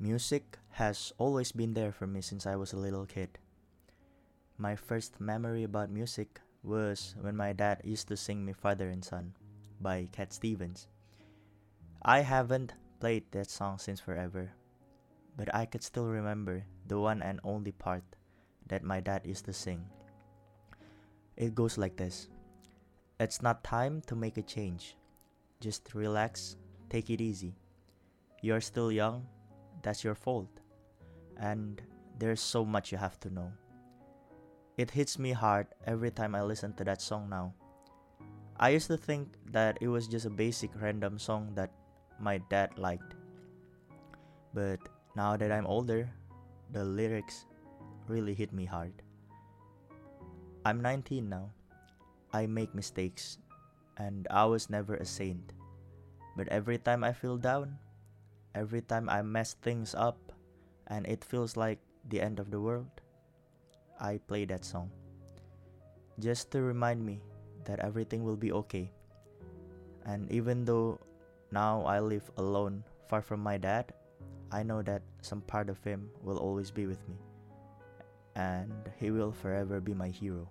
Music has always been there for me since I was a little kid. My first memory about music was when my dad used to sing me Father and Son by Cat Stevens. I haven't played that song since forever, but I could still remember the one and only part that my dad used to sing. It goes like this It's not time to make a change. Just relax, take it easy. You're still young, that's your fault. And there's so much you have to know. It hits me hard every time I listen to that song now. I used to think that it was just a basic random song that my dad liked. But now that I'm older, the lyrics really hit me hard. I'm 19 now. I make mistakes, and I was never a saint. But every time I feel down, every time I mess things up, and it feels like the end of the world, I play that song. Just to remind me that everything will be okay. And even though now I live alone, far from my dad, I know that some part of him will always be with me. And he will forever be my hero.